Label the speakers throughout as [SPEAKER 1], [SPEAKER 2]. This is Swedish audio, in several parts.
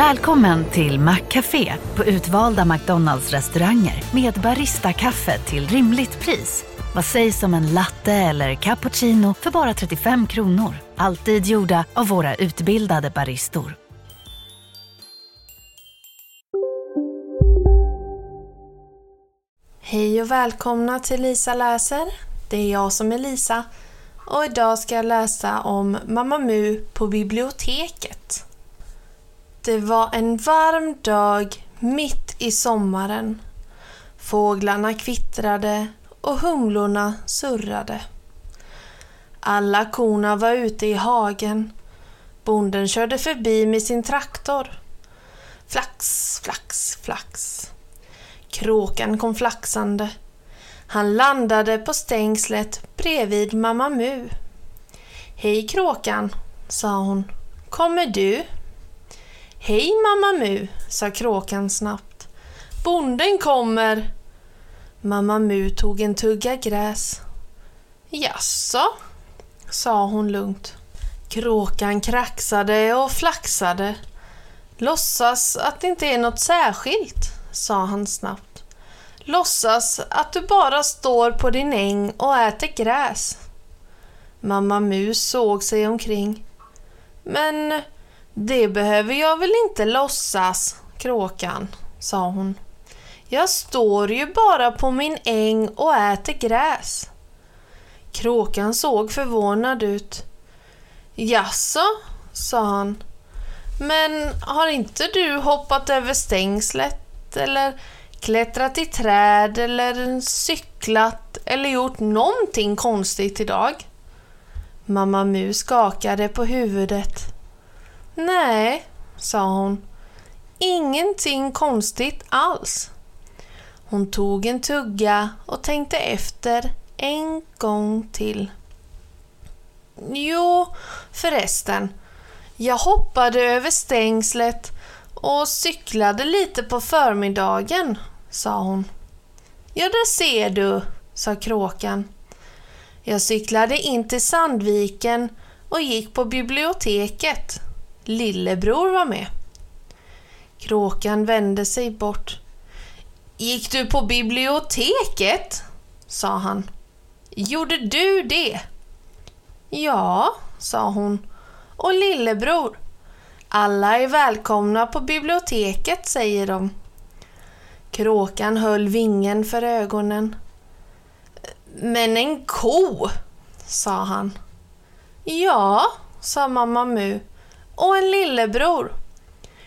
[SPEAKER 1] Välkommen till Maccafé på utvalda McDonalds restauranger med Baristakaffe till rimligt pris. Vad sägs om en latte eller cappuccino för bara 35 kronor? Alltid gjorda av våra utbildade baristor.
[SPEAKER 2] Hej och välkomna till Lisa läser. Det är jag som är Lisa och idag ska jag läsa om Mamma Mu på biblioteket. Det var en varm dag mitt i sommaren. Fåglarna kvittrade och humlorna surrade. Alla korna var ute i hagen. Bonden körde förbi med sin traktor. Flax, flax, flax. Kråkan kom flaxande. Han landade på stängslet bredvid Mamma Mu. Hej kråkan, sa hon. Kommer du? Hej Mamma Mu, sa kråkan snabbt. Bonden kommer. Mamma Mu tog en tugga gräs. Jaså, sa hon lugnt. Kråkan kraxade och flaxade. Låtsas att det inte är något särskilt, sa han snabbt. Låtsas att du bara står på din äng och äter gräs. Mamma Mus såg sig omkring. Men det behöver jag väl inte låtsas, kråkan, sa hon. Jag står ju bara på min äng och äter gräs. Kråkan såg förvånad ut. Jaså, sa han. Men har inte du hoppat över stängslet eller klättrat i träd eller cyklat eller gjort någonting konstigt idag? Mamma Mu skakade på huvudet. Nej, sa hon. Ingenting konstigt alls. Hon tog en tugga och tänkte efter en gång till. Jo, förresten. Jag hoppade över stängslet och cyklade lite på förmiddagen, sa hon. Ja, där ser du, sa kråkan. Jag cyklade in till Sandviken och gick på biblioteket. Lillebror var med. Kråkan vände sig bort. Gick du på biblioteket? sa han. Gjorde du det? Ja, sa hon. Och lillebror. Alla är välkomna på biblioteket, säger de. Kråkan höll vingen för ögonen. Men en ko, sa han. Ja, sa mamma Mu. Och en lillebror.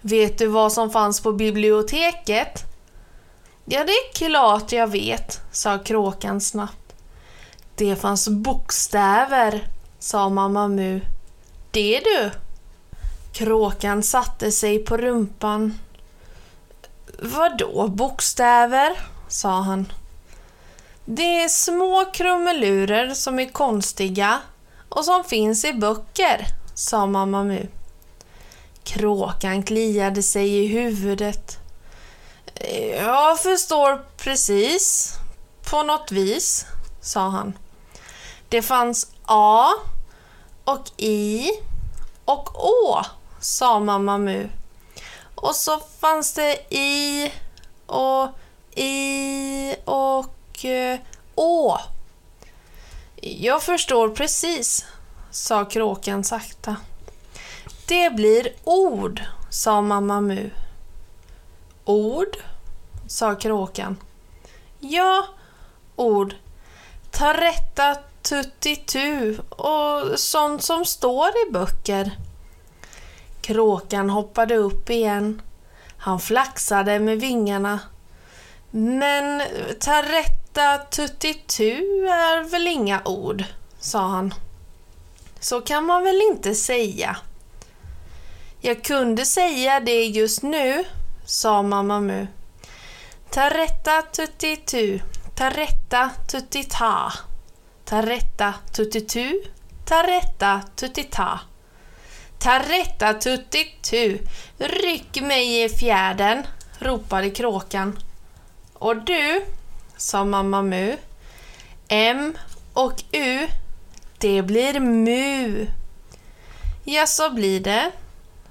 [SPEAKER 2] Vet du vad som fanns på biblioteket? Ja, det är klart jag vet, sa kråkan snabbt. Det fanns bokstäver, sa mamma Mu. Det du. Kråkan satte sig på rumpan. Vadå bokstäver? sa han. Det är små krumelurer som är konstiga och som finns i böcker, sa mamma Mu. Kråkan kliade sig i huvudet. Jag förstår precis, på något vis, sa han. Det fanns A och I och Å, sa mamma Mu. Och så fanns det I och I och eh, Å. Jag förstår precis, sa kråkan sakta. Det blir ord, sa mamma Mu. Ord, sa kråkan. Ja, ord. Ta rätta tuttitu och sånt som står i böcker. Kråkan hoppade upp igen. Han flaxade med vingarna. Men ta rätta tuttitu är väl inga ord, sa han. Så kan man väl inte säga. Jag kunde säga det just nu, sa mamma Mu. Taretta tuttitu, taretta tuttita. Taretta tuttitu, taretta tuttita. Taretta tuttitu, ryck mig i fjärden, ropade kråkan. Och du, sa mamma Mu. M och U, det blir mu. Ja, så blir det,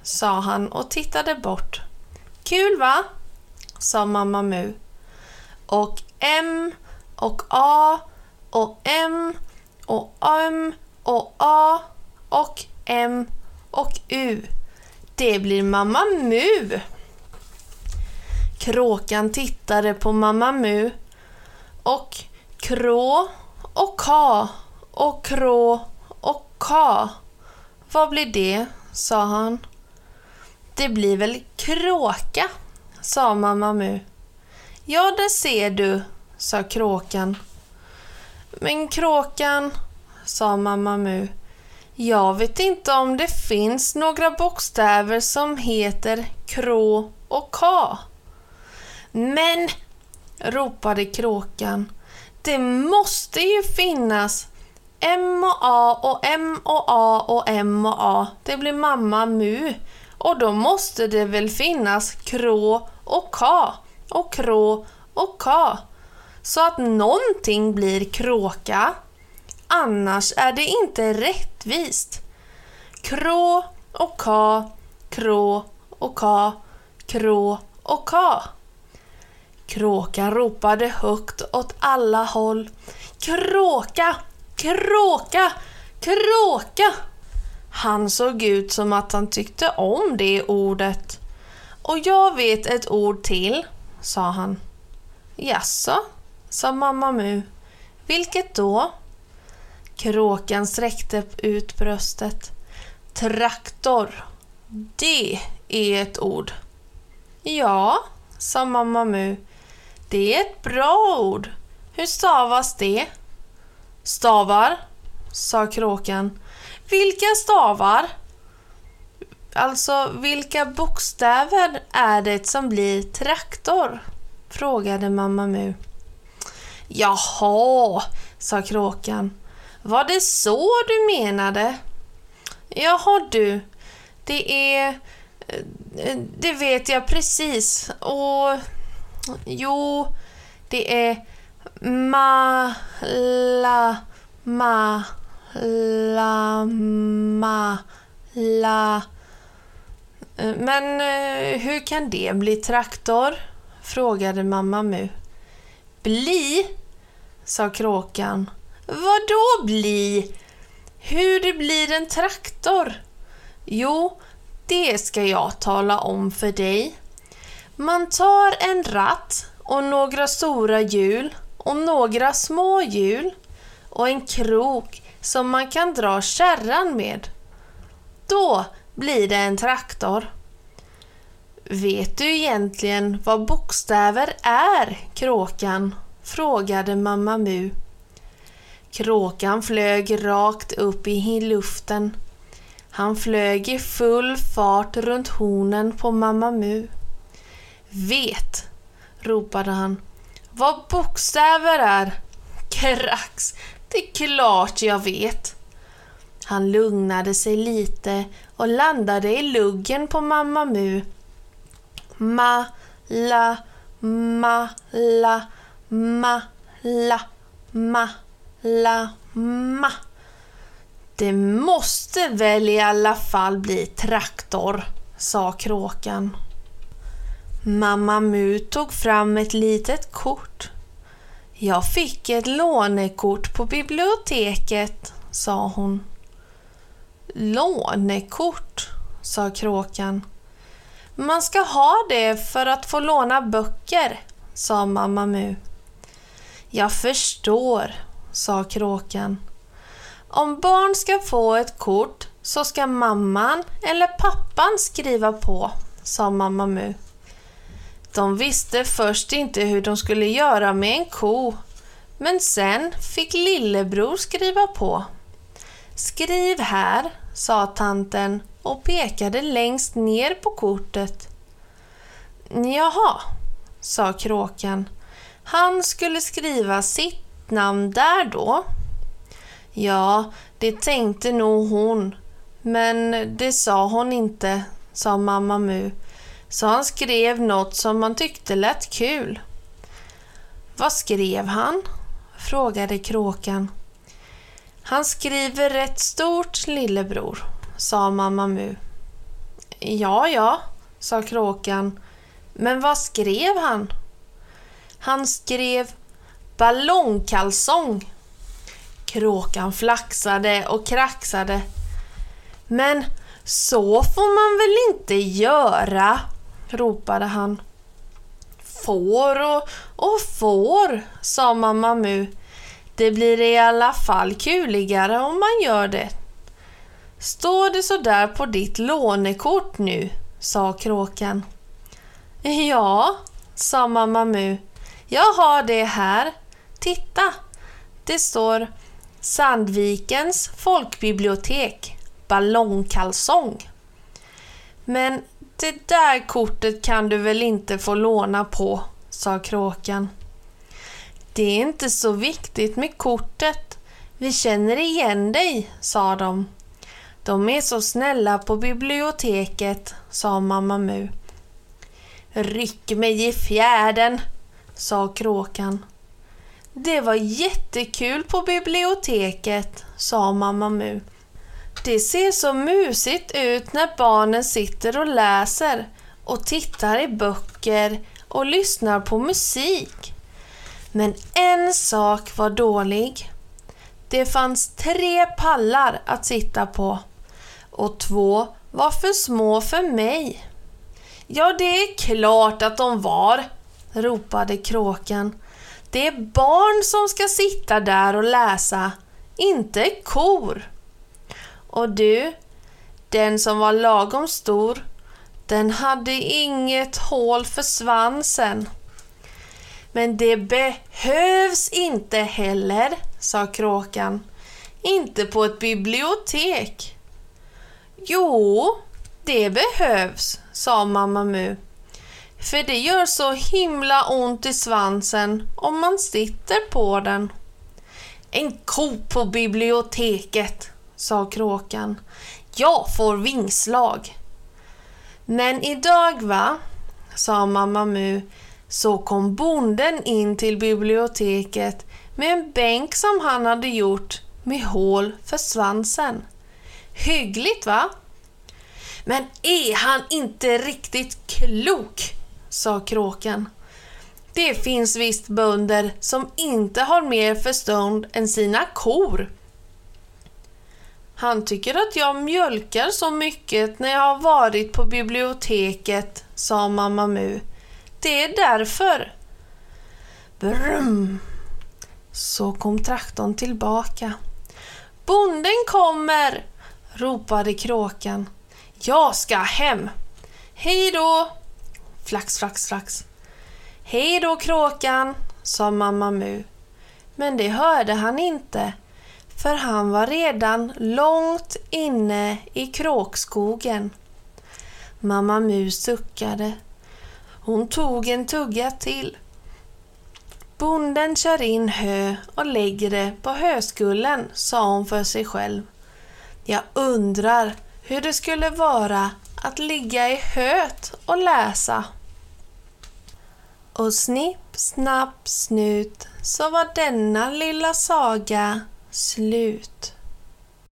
[SPEAKER 2] sa han och tittade bort. Kul va? sa mamma Mu. Och M och A och M och M och A och M och U. Det blir Mamma Mu. Kråkan tittade på Mamma Mu och krå och ka och krå och ka. Vad blir det? sa han. Det blir väl kråka, sa Mamma Mu. Ja, det ser du, sa kråkan. Men kråkan, sa Mamma Mu. Jag vet inte om det finns några bokstäver som heter krå och ka. Men, ropade kråkan, det måste ju finnas M och A och M och A och M och A. Det blir mamma Mu. Och då måste det väl finnas krå och ka och krå och ka. Så att någonting blir kråka. Annars är det inte rättvist. Krå och ka, krå och ka, krå och ka. Kråkan ropade högt åt alla håll. Kråka, kråka, kråka! Han såg ut som att han tyckte om det ordet. Och jag vet ett ord till, sa han. Jaså, sa mamma Mu. Vilket då? Kråkan sträckte ut bröstet. Traktor. Det är ett ord. Ja, sa mamma Mu. Det är ett bra ord. Hur stavas det? Stavar, sa kråkan. Vilka stavar? Alltså, vilka bokstäver är det som blir traktor? frågade mamma Mu. Jaha, sa kråkan. Var det så du menade? Jaha du, det är... Eh, det vet jag precis. Och... Jo, det är ma, la, ma, la, ma, la. Men eh, hur kan det bli traktor? frågade mamma Mu. Bli? sa kråkan. Vad då bli? Hur det blir en traktor? Jo, det ska jag tala om för dig. Man tar en ratt och några stora hjul och några små hjul och en krok som man kan dra kärran med. Då blir det en traktor. Vet du egentligen vad bokstäver är, kråkan? frågade mamma Mu. Kråkan flög rakt upp i luften. Han flög i full fart runt hornen på mamma Mu. Vet, ropade han, vad bokstäver är? Krax, det är klart jag vet. Han lugnade sig lite och landade i luggen på mamma Mu. Ma, la, ma, la, ma, la, ma, la, ma. Det måste väl i alla fall bli traktor, sa kråkan. Mamma Mu tog fram ett litet kort. Jag fick ett lånekort på biblioteket, sa hon. Lånekort, sa kråkan. Man ska ha det för att få låna böcker, sa mamma Mu. Jag förstår, sa kråkan. Om barn ska få ett kort så ska mamman eller pappan skriva på, sa mamma Mu. De visste först inte hur de skulle göra med en ko, men sen fick lillebror skriva på. Skriv här, sa tanten och pekade längst ner på kortet. Jaha, sa kråkan. Han skulle skriva sitt namn där då. Ja, det tänkte nog hon, men det sa hon inte, sa mamma Mu så han skrev något som man tyckte lät kul. Vad skrev han? frågade kråkan. Han skriver rätt stort, lillebror, sa mamma Mu. Ja, ja, sa kråkan. Men vad skrev han? Han skrev ballongkalsong. Kråkan flaxade och kraxade. Men så får man väl inte göra, ropade han. Får och, och får, sa mamma Mu. Det blir i alla fall kuligare om man gör det. Står det så där på ditt lånekort nu? sa kråkan. Ja, sa mamma Mu. Jag har det här. Titta! Det står Sandvikens folkbibliotek ballongkalsong. Men det där kortet kan du väl inte få låna på, sa kråkan. Det är inte så viktigt med kortet. Vi känner igen dig, sa de. De är så snälla på biblioteket, sa mamma Mu. Ryck mig i fjärden, sa kråkan. Det var jättekul på biblioteket, sa mamma Mu. Det ser så musigt ut när barnen sitter och läser och tittar i böcker och lyssnar på musik. Men en sak var dålig. Det fanns tre pallar att sitta på och två var för små för mig. Ja, det är klart att de var, ropade kråkan. Det är barn som ska sitta där och läsa, inte kor. Och du, den som var lagom stor, den hade inget hål för svansen. Men det behövs inte heller, sa kråkan. Inte på ett bibliotek. Jo, det behövs, sa mamma Mu. För det gör så himla ont i svansen om man sitter på den. En ko på biblioteket, sa kråkan. Jag får vingslag. Men idag va, sa mamma Mu, så kom bonden in till biblioteket med en bänk som han hade gjort med hål för svansen. Hyggligt va? Men är han inte riktigt klok? sa kråkan. Det finns visst bönder som inte har mer förstånd än sina kor. Han tycker att jag mjölkar så mycket när jag har varit på biblioteket, sa mamma Mu. Det är därför. Brum! Så kom traktorn tillbaka. Bonden kommer! ropade kråkan. Jag ska hem. Hej då! Flax, flax, flax. Hej då kråkan, sa mamma Mu. Men det hörde han inte, för han var redan långt inne i kråkskogen. Mamma Mu suckade. Hon tog en tugga till. Bonden kör in hö och lägger det på höskullen, sa hon för sig själv. Jag undrar hur det skulle vara att ligga i höet och läsa. Och snipp, snapp, snut så var denna lilla saga slut.